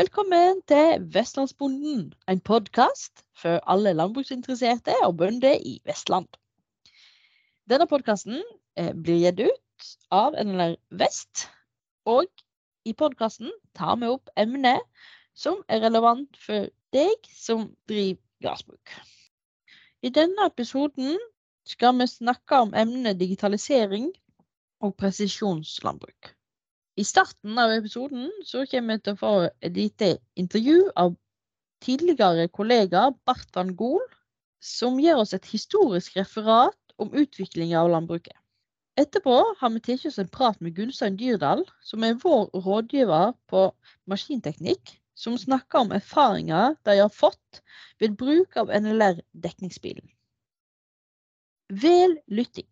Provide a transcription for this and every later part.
Velkommen til Vestlandsbonden, en podkast for alle landbruksinteresserte og bønder i Vestland. Denne podkasten eh, blir gitt ut av NLR Vest, og i podkasten tar vi opp emner som er relevant for deg som driver gardsbruk. I denne episoden skal vi snakke om emnet digitalisering og presisjonslandbruk. I starten av episoden så kommer vi til å få et lite intervju av tidligere kollega Bart Gol, som gir oss et historisk referat om utviklingen av landbruket. Etterpå har vi tatt oss en prat med Gunstein Dyrdal, som er vår rådgiver på maskinteknikk, som snakker om erfaringer de har fått ved bruk av NLR-dekningsbilen. Vel lytting.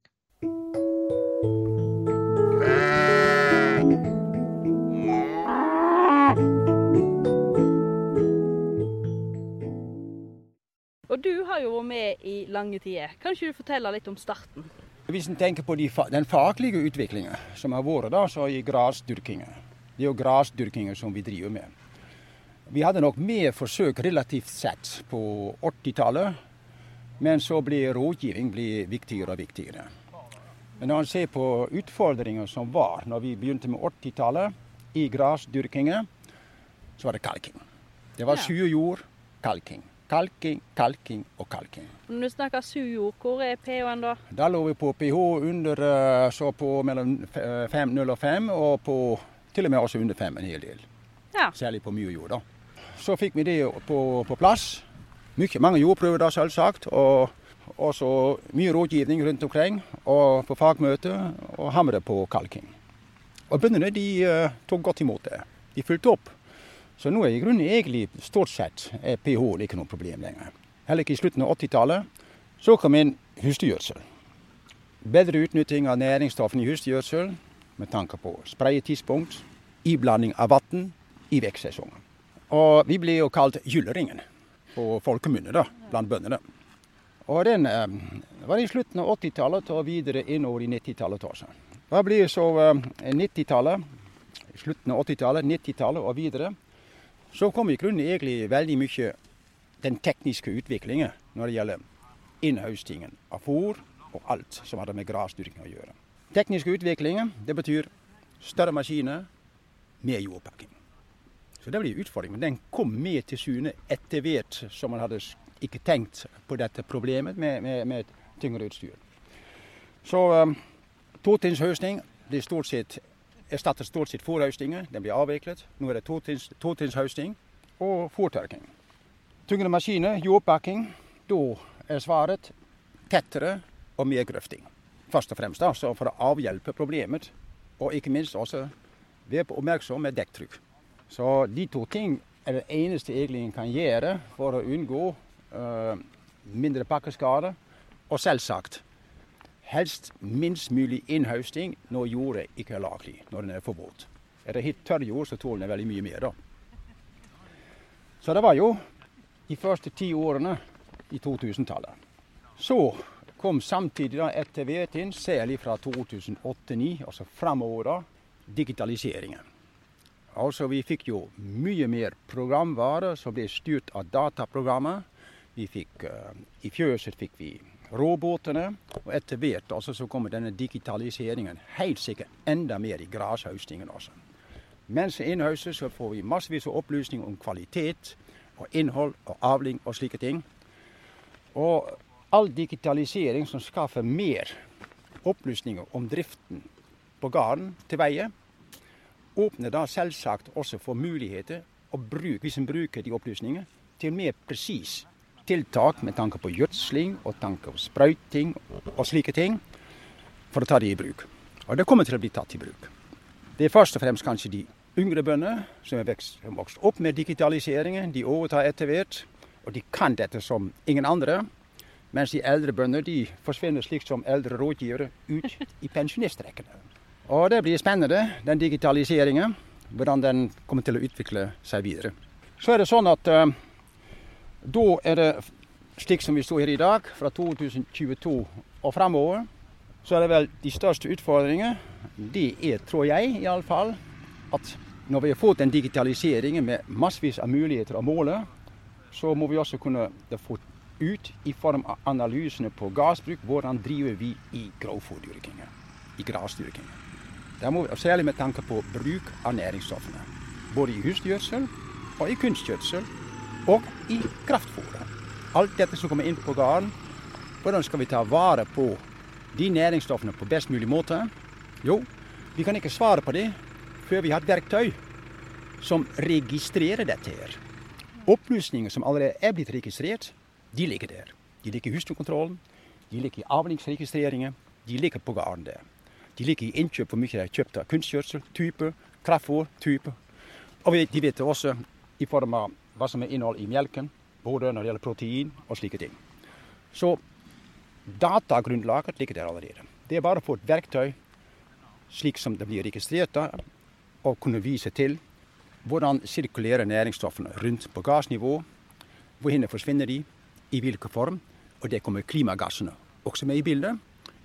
Og du har jo vært med i lange tider. Kan ikke du fortelle litt om starten? Hvis en tenker på de, den faglige utviklingen som har vært da, så i grasdyrkingen. Det er jo grasdyrkingen som vi driver med. Vi hadde nok mer forsøk relativt sett på 80-tallet, men så blir rådgivning blir viktigere og viktigere. Men når man ser på utfordringer som var når vi begynte med 80-tallet i grasdyrkingen, så var det kalking. Det var surjord, kalking. Kalking, kalking og kalking. Når du snakker surjord, hvor er pH-en da? Da lå vi på pH under eh, så på mellom 5,0 og 5, og på til og med også under 5 en hel del. Ja. Særlig på mye jord. da. Så fikk vi det på, på plass. Mykje, mange jordprøver da, selvsagt. Og også mye rådgivning rundt omkring, og på fagmøte, og hamre på kalking. Og bøndene de uh, tok godt imot det. De fulgte opp. Så nå er i grunnen egentlig stort sett er pH ikke noe problem lenger. Heller ikke i slutten av 80-tallet. Så kom inn husdyrgjødsel. Bedre utnytting av næringsstoffene i husdyrgjødsel med tanke på spredetidspunkt, iblanding av vann i vekstsesongen. Og vi ble jo kalt Gylleringen på folkemunne da, blant bøndene. Og den eh, var i slutten av 80-tallet og videre innover i 90-tallet også. Da blir så eh, 90-tallet, slutten av 80-tallet, 90-tallet og videre så kom i grunnen egentlig veldig mye den tekniske utviklingen når det gjelder innhøstingen av fôr og alt som hadde med grasdyrking å gjøre. Tekniske utviklingen det betyr større maskiner, mer jordpakking. Så det blir utfordringen. Men den kom med til syne etter hvert som man hadde ikke tenkt på dette problemet med, med, med tyngre utstyr. Så um, totrinnshøsting blir stort sett erstattet stort sett fôrhøstinger. Den blir avviklet. Nå er det totrinnshausting og fòrtørking. Tyngre maskiner, jordpakking. Da er svaret tettere og mer grøfting. Først og fremst altså for å avhjelpe problemet, og ikke minst også være oppmerksom med dekktrykk. Så de to ting er det eneste egentlig en kan gjøre for å unngå uh, mindre pakkeskader. Og selvsagt helst minst mulig innhøsting når jorda ikke er laglig, når den er for våt. Er det helt tørr jord, så tåler den veldig mye mer. da. Så det var jo de første ti årene i 2000-tallet. Så kom samtidig da etter hvert inn, særlig fra 2008-2009, altså framover, da, digitaliseringen. Altså Vi fikk jo mye mer programvare som ble styrt av dataprogrammer. Vi fikk, uh, I fjøset fikk vi råbåtene. Og etter hvert altså, så kommer denne digitaliseringen helt sikkert enda mer i grashøstingen også. Mens innhøstet så får vi massevis av opplysninger om kvalitet og innhold og avling og slike ting. Og all digitalisering som skaffer mer opplysninger om driften på gården til veie, åpner da selvsagt også for muligheter å bruke, hvis en bruker de opplysningene, til mer presis tiltak med tanke på gjødsling og tanke på sprøyting og slike ting, for å ta det i bruk. Og det kommer til å bli tatt i bruk. Det er først og fremst kanskje de yngre bønder som er vokst opp med digitaliseringen. De overtar etter hvert, og de kan dette som ingen andre. Mens de eldre bønder de forsvinner slik som eldre rådgivere ut i pensjonistrekkene. Og det blir spennende, den digitaliseringen. Hvordan den kommer til å utvikle seg videre. Så er det sånn at uh, da er det slik som vi står her i dag, fra 2022 og fremover, så er det vel de største utfordringene Det er, tror jeg iallfall, at Når vi har fått en digitalisering med massevis av muligheter å måle, så må vi også kunne få ut i form av analysene på gassbruk hvordan driver vi i grovfòrdyrkingen, i grasdyrkingen. Særlig med tanke på bruk av næringsstoffene. Både i husdyrgjødsel og i kunstgjødsel og i kraftfôret. Alt dette som kommer inn på gården, hvordan skal vi ta vare på de næringsstoffene på best mulig måte? Jo, vi kan ikke svare på det før vi har et verktøy som registrerer dette her. Opplysninger som allerede er blitt registrert, de ligger der. De ligger i husdyrkontrollen, de ligger i avlingsregistreringen, de ligger på gården der. De ligger i innkjøp hvor mye de har kjøpt av kunstgjødsel, type, kraftfôr, type. Og de vet også i form av hva som er innhold i melken, både når det gjelder protein og slike ting. Så datagrunnlaget ligger der allerede. Det er bare å få et verktøy slik som det blir registrert, og kunne vise til hvordan sirkulerer næringsstoffene rundt på gassnivå. Hvor forsvinner de, i hvilken form. Og det kommer klimagassene også med i bildet.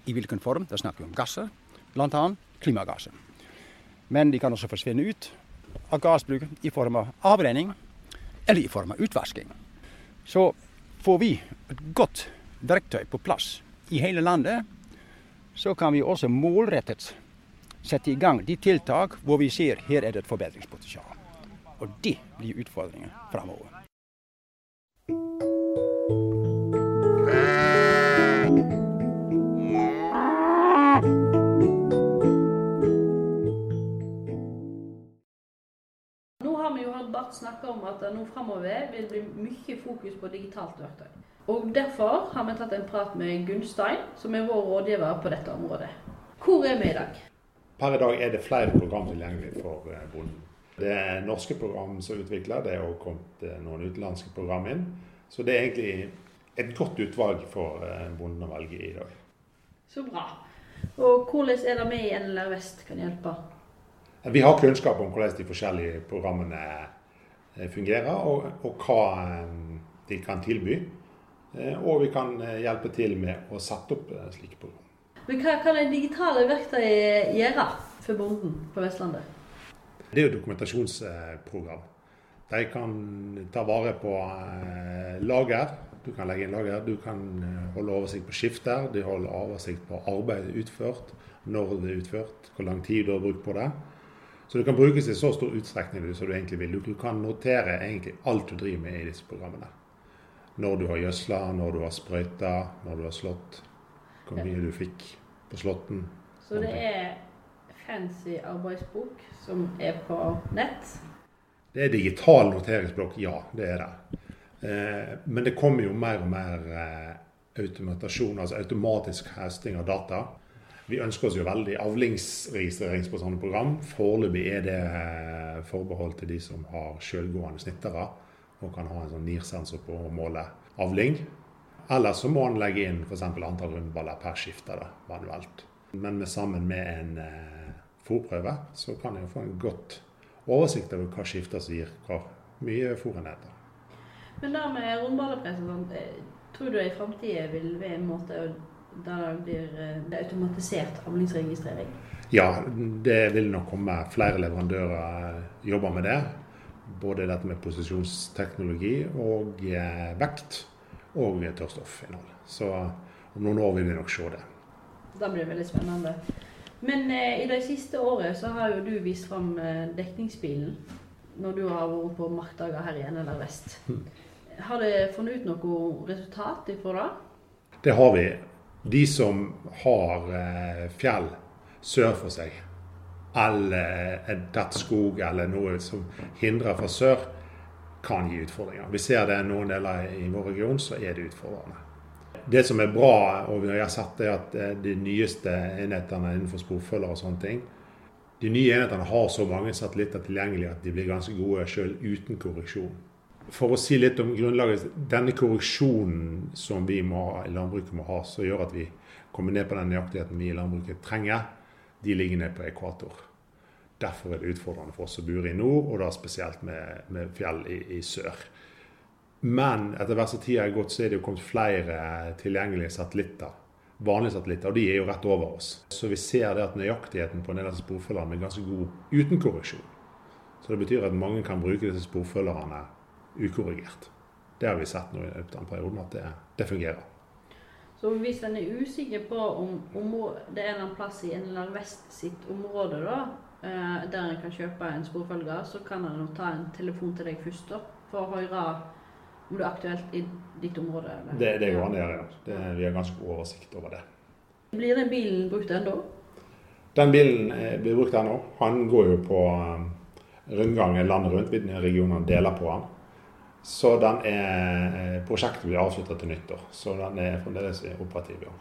I hvilken form. Da snakker vi om gasser, bl.a. klimagasser. Men de kan også forsvinne ut av gassbruket i form av avrenning eller i form av utvasking. Så får vi et godt verktøy på plass i hele landet, så kan vi også målrettet sette i gang de tiltak hvor vi ser her er det et forbedringspotensial. Og det blir utfordringen framover. Vi jo hørt Bart snakke om at det nå framover vil bli mye fokus på digitalt verktøy. Og Derfor har vi tatt en prat med Gunstein, som er vår rådgiver på dette området. Hvor er vi i dag? Per i dag er det flere program tilgjengelig for eh, bonden. Det er norske program som er utvikla, det er også kommet eh, noen utenlandske program inn. Så det er egentlig et godt utvalg for eh, bonden å velge i dag. Så bra. Og hvordan er det vi i NLR Vest kan hjelpe? Vi har kunnskap om hvordan de forskjellige programmene fungerer, og, og hva de kan tilby. Og vi kan hjelpe til med å sette opp slike program. Men hva kan det digitale verktøyene gjøre for bonden på Vestlandet? Det er jo dokumentasjonsprogram. De kan ta vare på eh, lager. Du kan legge inn lager. Du kan eh, holde oversikt på skifter. De holder oversikt på arbeid utført, når det er utført, hvor lang tid du har brukt på det. Så det kan brukes i så stor utstrekning som du egentlig vil. Du kan notere egentlig alt du driver med i disse programmene. Når du har gjødsla, når du har sprøyta, når du har slått hvor mye du fikk på Slåtten. Så det er fancy arbeidsbok som er på nett? Det er digital noteringsblokk, ja. Det er det. Eh, men det kommer jo mer og mer eh, automatasjon, altså automatisk høsting av data. Vi ønsker oss jo veldig avlingsregistrering på sånne program. Foreløpig er det eh, forbeholdt til de som har selvgående snittere og kan ha en sånn NIR-sensor på å måle avling. Eller så må han legge inn f.eks. antall rundballer per skifte da, manuelt. Men med, sammen med en eh, fòrprøve så kan jeg få en godt oversikt over hva skifter som gir hvor mye en heter. Men da med rundballepress eh, tror du i framtida vil være en måte der det blir det automatisert avlingsregistrering? Ja, det vil nok komme flere leverandører eh, jobber med det. Både dette med posisjonsteknologi og vekt og tørrstoffinnhold. Så om noen år vil vi nok se det. Da blir det veldig spennende. Men eh, i det siste året så har jo du vist fram eh, dekningsbilen når du har vært på markdager her i NLR Vest. Mm. Har det funnet ut noe resultat ifra det? Det har vi. De som har eh, fjell sør for seg, eller en tett skog eller noe som hindrer fra sør, kan gi utfordringer. Vi ser det i noen deler i vår region, så er det utfordrende. Det som er bra, og vi har sett, er at eh, de nyeste enhetene innenfor sporfølger og sånne ting De nye enhetene har så mange satellitter tilgjengelig at de blir ganske gode sjøl uten korreksjon. For å si litt om grunnlaget Denne korreksjonen som vi må landbruket må ha, som gjør at vi kommer ned på den nøyaktigheten vi i landbruket trenger, de ligger ned på ekvator. Derfor er det utfordrende for oss som bor i nord, og da spesielt med, med fjell i, i, sør. Men etter hvert som tida er gått, så er det jo kommet flere tilgjengelige satellitter. Vanlige satellitter, og de er jo rett over oss. Så vi ser det at nøyaktigheten på en del av er ganske god uten korreksjon. Så det betyr at mange kan bruke disse sporfølgerne ukorrigert. Det har vi sett nå i den perioden, at det, det fungerer. Så hvis en er usikker på om, om det er en plass i NLR Vest sitt område da, eh, der en kan kjøpe en sporfølger, så kan en ta en telefon til deg først da, for å høre om det er aktuelt i ditt område? Eller? Det, det går an å gjøre, ja. Vi har ganske god oversikt over det. Blir den bilen brukt ennå? Den bilen eh, blir brukt ennå. Han går jo på rundgangen rundgang landet rundt. Regionene deler på han. Så den er, eh, prosjektet blir avsluttet til nyttår, så den er fremdeles operativ. Ja.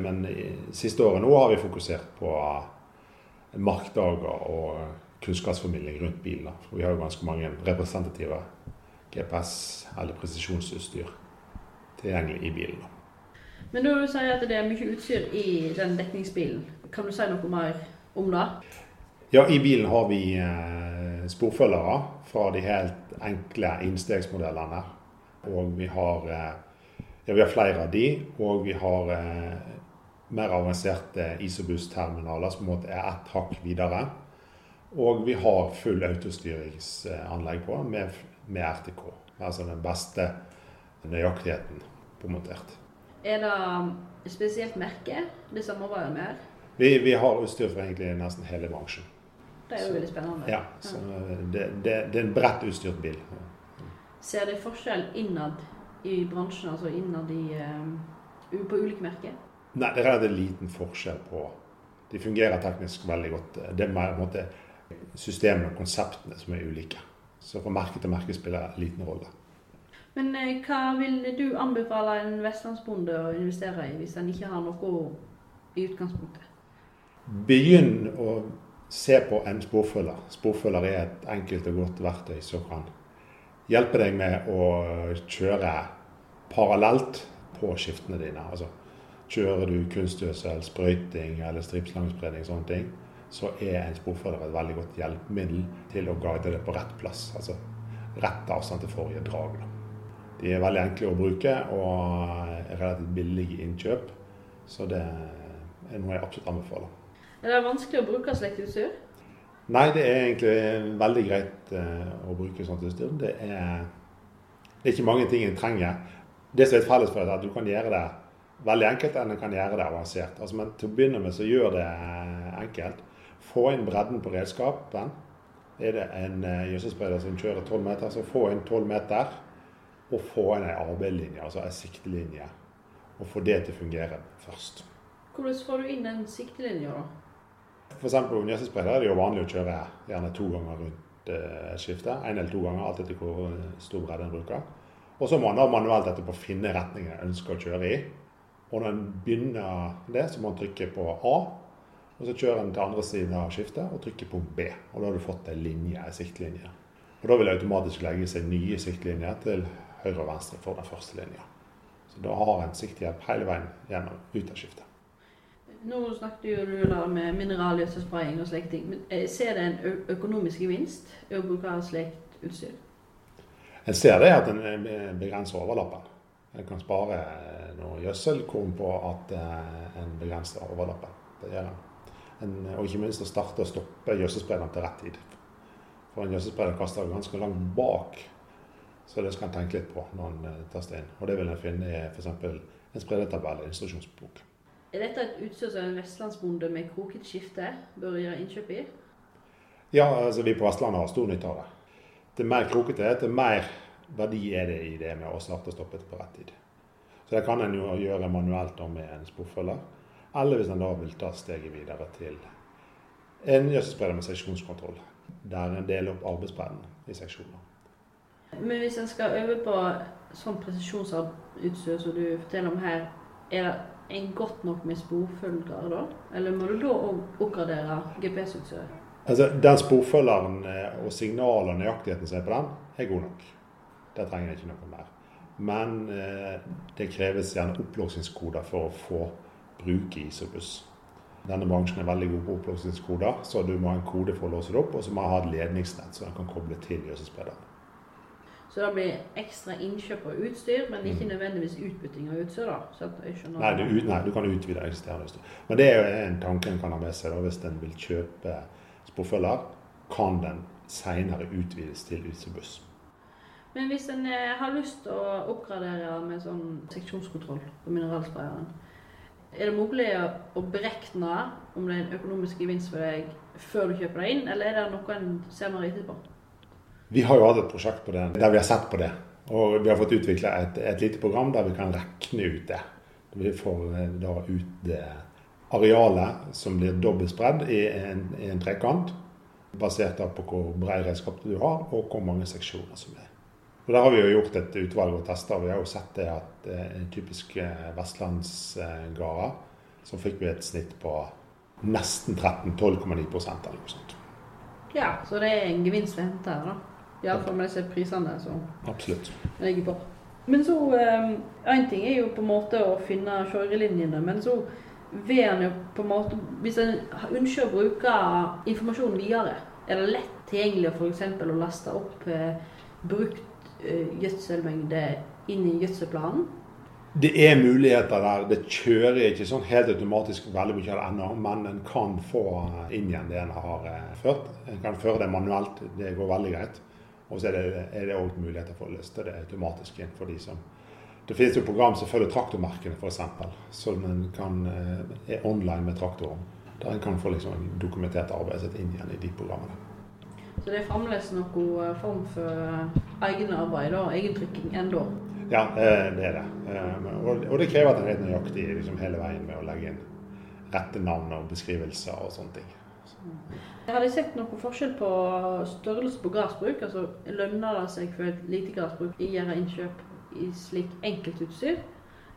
Men siste året nå har vi fokusert på markdager og kunnskapsformidling rundt bilen. For vi har jo ganske mange representative GPS eller presisjonsutstyr tilgjengelig i bilen. Men når du sier at det er mye utstyr i den dekningsbilen, kan du si noe mer om det? Ja, i bilen har vi eh, sporfølgere fra de helt enkle innstegsmodellene. Og vi har, eh, ja, vi har flere av de, og vi har eh, mer avanserte Isobus-terminaler som på en måte er ett hakk videre. Og vi har full autostyringsanlegg på med med RTK. Altså den beste nøyaktigheten på montert. Er det spesielt merke det samarbeider med? Vi, vi, har utstyr for egentlig nesten hele bransjen. Det er jo så, veldig spennende. Ja, så det, det, det, er en bredt utstyrt bil. Ser det forskjell innad i bransjen, altså innad i, uh, på ulike merker? Nei, det er relativt liten forskjell på De fungerer teknisk veldig godt. Det er mer måte, systemene og konseptene som er ulike. Så fra merke til merke spiller en liten rolle. Men eh, hva vil du anbefale en vestlandsbonde å investere i, hvis han ikke har noe i utgangspunktet? Begynn å se på en sporfølger. Sporfølger er et enkelt og godt verktøy som kan hjelpe deg med å kjøre parallelt på skiftene dine. Altså, kjører du kunstgjødsel, sprøyting eller stripslangspredning, sånne ting, så er en sporfølger et veldig godt hjelpemiddel til å guide det på rett plass. Altså rett avstand til forrige drag. De er veldig enkle å bruke og er relativt billige innkjøp. Så det er noe jeg absolutt anbefaler. Er det vanskelig å bruke slikt utstyr? Nei, det er egentlig veldig greit uh, å bruke sånt utstyr. Det er, det er, ikke mange ting en trenger. Det som er felles for det, er at du kan gjøre det veldig enkelt, enn en kan gjøre det avansert. Altså, men til å begynne med så gjør det enkelt. Få inn bredden på redskapen. Er det en uh, gjødselspreder som kjører 12 meter, så få inn 12 meter. Og få inn ei arbeidslinje, altså ei siktelinje. Og få det til å fungere først. Hvordan får du inn den siktelinja, da? F.eks. på gjødselspreder er det jo vanlig å kjøre gjerne to ganger rundt eh, skiftet. Én eller to ganger, alt etter hvor stor bredde en bruker. Og så må man da manuelt etterpå finne retningen en ønsker å kjøre i. Og når en begynner det, så må en trykke på A og Så kjører en til andre siden av skiftet og trykker på B. og Da har du fått en linje, en siktlinje. Og Da vil det automatisk legge seg nye siktlinjer til høyre og venstre for den første linja. Så da har en sikthjelp hele veien gjennom ut av skiftet. Nå snakket du da med mineralgjødselspraying og slike ting. Men eh, ser det en økonomisk gevinst i å bruke slikt utstyr? En ser det at en eh, begrenser overlappen. En kan spare noe gjødselkorn på at eh, en begrenser overlappen. Det gjør en en, og ikke minst å starte og stoppe gjødselsprederen til rett tid. For en gjødselspreder kaster ganske langt bak, så det skal en tenke litt på når en taster inn. Og det vil en finne i f.eks. en spredetabell i instruksjonsbok. Er dette et utstyr som en vestlandsbonde med kroket skifte bør gjøre innkjøp i? Ja, altså vi på Vestlandet har stor nytte av det. Til mer krokete, til mer verdi er det i det med å starte og stoppe på rett tid. Så det kan en jo gjøre manuelt med en sporfølger. Eller hvis en da vil ta steget videre til en gjødselspreder med seksjonskontroll, der en deler opp arbeidsbredden i seksjoner. Men hvis en skal øve på sånn presisjonsutstyr som du forteller om her, er det en godt nok med sporfølger da? Eller må du da oppgradere GPS-utstyret? Altså, Den sporfølgeren eh, og signalet og nøyaktigheten som er på den, er god nok. Der trenger jeg ikke noe mer. Men eh, det kreves gjerne opplåsingskoder for å få bruke Isobus. Denne bransjen er veldig god på opplåsningskoder, så du må ha en kode for å låse det opp, og så må du ha et ledningsnett så den kan koble til gjødselsprederen. Så det blir ekstra innkjøp av utstyr, men ikke mm. nødvendigvis utbytting av utstyr? da? Nei du, nei, du, kan utvide eksisterende utstyr. Men det er jo en tanke en kan ha med seg da, hvis en vil kjøpe sporfølger. Kan den senere utvides til utebuss. Men hvis en eh, har lyst til å oppgradere med sånn seksjonskontroll på mineralsprayeren, er det mulig å berekne om det er en økonomisk gevinst for deg før du kjøper deg inn, eller er det noe en ser mer etterpå? Vi har jo hatt et prosjekt på det der vi har sett på det. Og vi har fått utvikla et, et, lite program der vi kan regne ut det. Vi får eh, da ut det arealet som blir dobbeltspredd i en, i en trekant. Basert på hvor bred redskap du har, og hvor mange seksjoner som er. Og Der har vi jo gjort et utvalg og testa. Vi har jo sett det at eh, en typisk eh, vestlandsgare, så fikk vi et snitt på nesten 13 12,9 eller noe sånt. Ja, så det er en gevinst å hente her, da. Iallfall med disse prisene som Absolutt. ligger på. Men så Én ting er jo på en måte å finne kjørelinjene, men så vil en jo på en måte Hvis en ønsker å bruke informasjonen videre, er det lett tilgjengelig f.eks. å laste opp eh, brukt Eh, gjødselmengde inn i gjødselplanen? Det er muligheter der. Det kjører ikke sånn helt automatisk veldig mye av det ennå, men en kan få inn igjen det en har eh, ført. En kan føre det manuelt, det går veldig greit. Og så er det òg muligheter for å løse det automatisk inn for de som Det finnes jo program som følger traktormerkene, f.eks., som en kan, eh, er online med traktoren. Der en kan få liksom dokumentert arbeidet sitt inn igjen i de programmene. Så det er fremdeles noen eh, form for egen egenarbeid og egentrykking ennå? Ja, eh, det er det. Og det krever at en er helt nøyaktig liksom hele veien med å legge inn rette navn og beskrivelser og sånne ting. Jeg hadde sett noen forskjell på størrelse på gressbruk. altså Lønner det seg for et lite gressbruk å gjøre innkjøp i slik enkeltutstyr?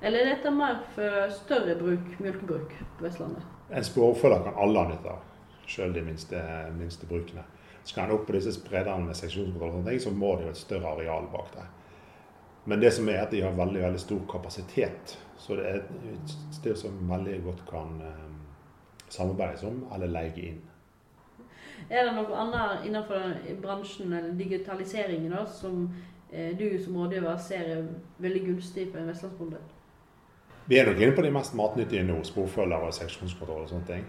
Eller er dette mer for større bruk, melkebruk på Vestlandet? En spårfølger kan alle ha nytte sjøl de minste, minste brukene. Skal en opp på disse spredene med seksjonskontroll, så må det jo et større areal bak der. Men det som er at de har veldig veldig stor kapasitet. Så det er et sted som veldig godt kan um, samarbeides om eller leie inn. Er det noe annet innenfor bransjen eller digitaliseringen da, som eh, du som rådgiver ser er veldig gunstig for en vestlandsbonde? Vi er nok inne på de mest matnyttige nå, sporfølgere og seksjonskontroll og sånne ting.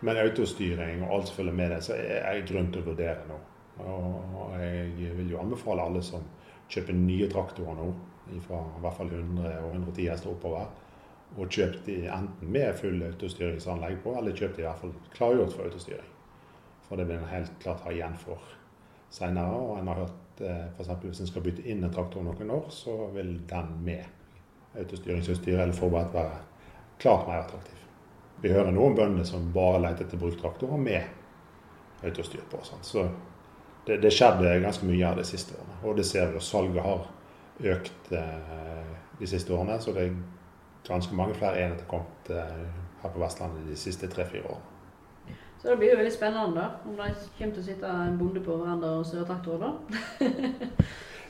Men autostyring og alt som følger med det, så er jeg grunn til å vurdere nå. Og jeg vil jo anbefale alle som kjøper nye traktorer nå, fra i hvert fall 100 og 110 hester oppover, og kjøp de enten med full autostyringsanlegg på, eller kjøp de i hvert fall klargjort for autostyring. For det vil en helt klart ha igjen for seinere. Og en har hørt eh, f.eks. hvis en skal bytte inn en traktor noen år, så vil den med autostyringsutstyr eller forberedt være klart mer attraktiv. Vi hører noen bønder som bare leter etter bruktraktorer med autostyr på. Sånn. Så det, det skjedde ganske mye av de siste årene. Og det ser vi, jo. salget har økt eh, de siste årene. Så det er ganske mange flere enheter kommet eh, her på Vestlandet de siste tre-fire årene. Så det blir jo veldig spennende da, om det kommer til å sitte en bonde på hverandre og søre traktorer da.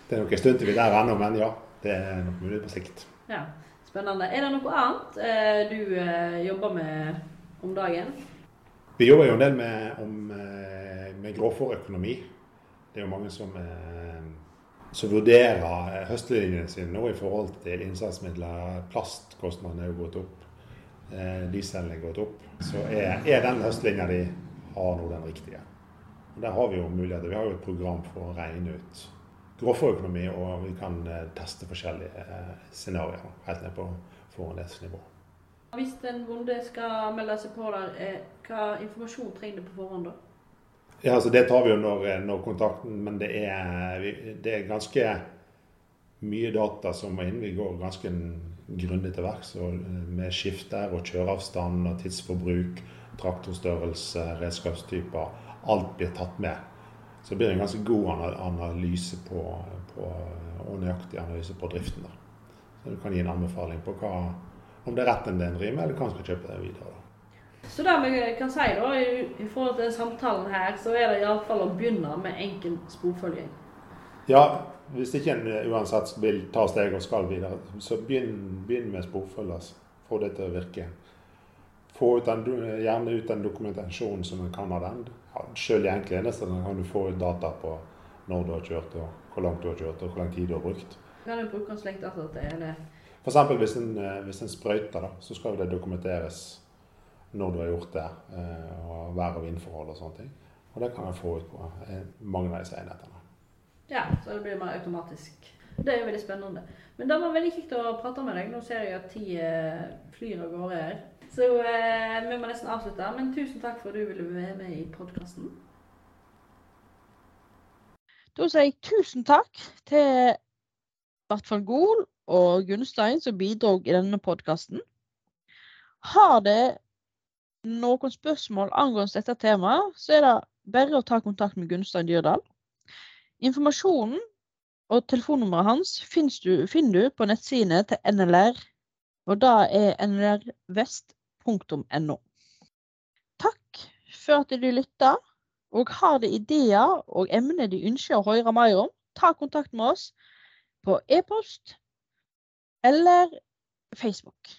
det er nok en stund til vi er der ennå, men ja. Det er nok mulig på sikt. Ja. Spennende. Er det noe annet eh, du eh, jobber med om dagen? Vi jobber jo en del med, om, eh, med grovfòrøkonomi. Det er jo mange som, som vurderer høstlinjene sine nå i forhold til innsatsmidler. Plastkostnadene er jo gått opp. Dieselen er gått opp. Så er, er den høstlinja de har nå den riktige. Og Der har vi jo muligheter. Vi har jo et program for å regne ut grovfòrøkonomi, og vi kan eh, teste forskjellige eh, scenarioer helt ned på forhåndsnivå. Hvis en bonde skal melde seg på der, eh, hva informasjon trenger du på forhånd da? Ja, altså Det tar vi jo når, når kontakten, men det er, det er, ganske mye data som må inn. Vi går ganske grundig til verks med skifter og kjøreavstand og tidsforbruk, traktorstørrelse, redskapstyper. Alt blir tatt med. Så det blir en ganske god analyse på, på, og nøyaktig analyse på driften. Da. Så du kan gi en anbefaling på hva, om det er rett en driver med, eller hva en skal kjøpe det videre. Da. Så det vi kan si da, i, i forhold til samtalen her, så er det iallfall å begynne med enkel sporfølging. Ja, hvis ikke en uansett vil ta steg og skal videre, så begynn, begynn med sporfølger. Få det til å virke. Få ut den, gjerne ut den dokumentasjonen som en kan av den ja, selv i enkle enheter kan du få ut data på når du har kjørt, og hvor langt du har kjørt, og hvor lang tid du har brukt. Kan du bruke en slik data til ene? F.eks. Hvis, en, eh, hvis en sprøyter, da, så skal det dokumenteres når du har gjort det, eh, og vær- og vindforhold og sånne ting. Og det kan en få ut på eh, mange av disse enhetene. Ja, så det blir mer automatisk. Det er veldig spennende. Men det var veldig kjekt å prate med deg. Nå ser jeg at tida flyr av gårde her. Så eh, vi må nesten avslutte. Men tusen takk for at du ville være med i podkasten. Da sier jeg tusen takk til Bart van Gol og Gunstein som bidro i denne podkasten. Har det noen spørsmål angående dette temaet, så er det bare å ta kontakt med Gunstein Dyrdal. Informasjonen og telefonnummeret hans finner du på nettsidene til NLR, og da er nlrvest.no. Takk for at du lytta, og har du ideer og emner du ønsker å høre mer om, ta kontakt med oss på e-post eller Facebook.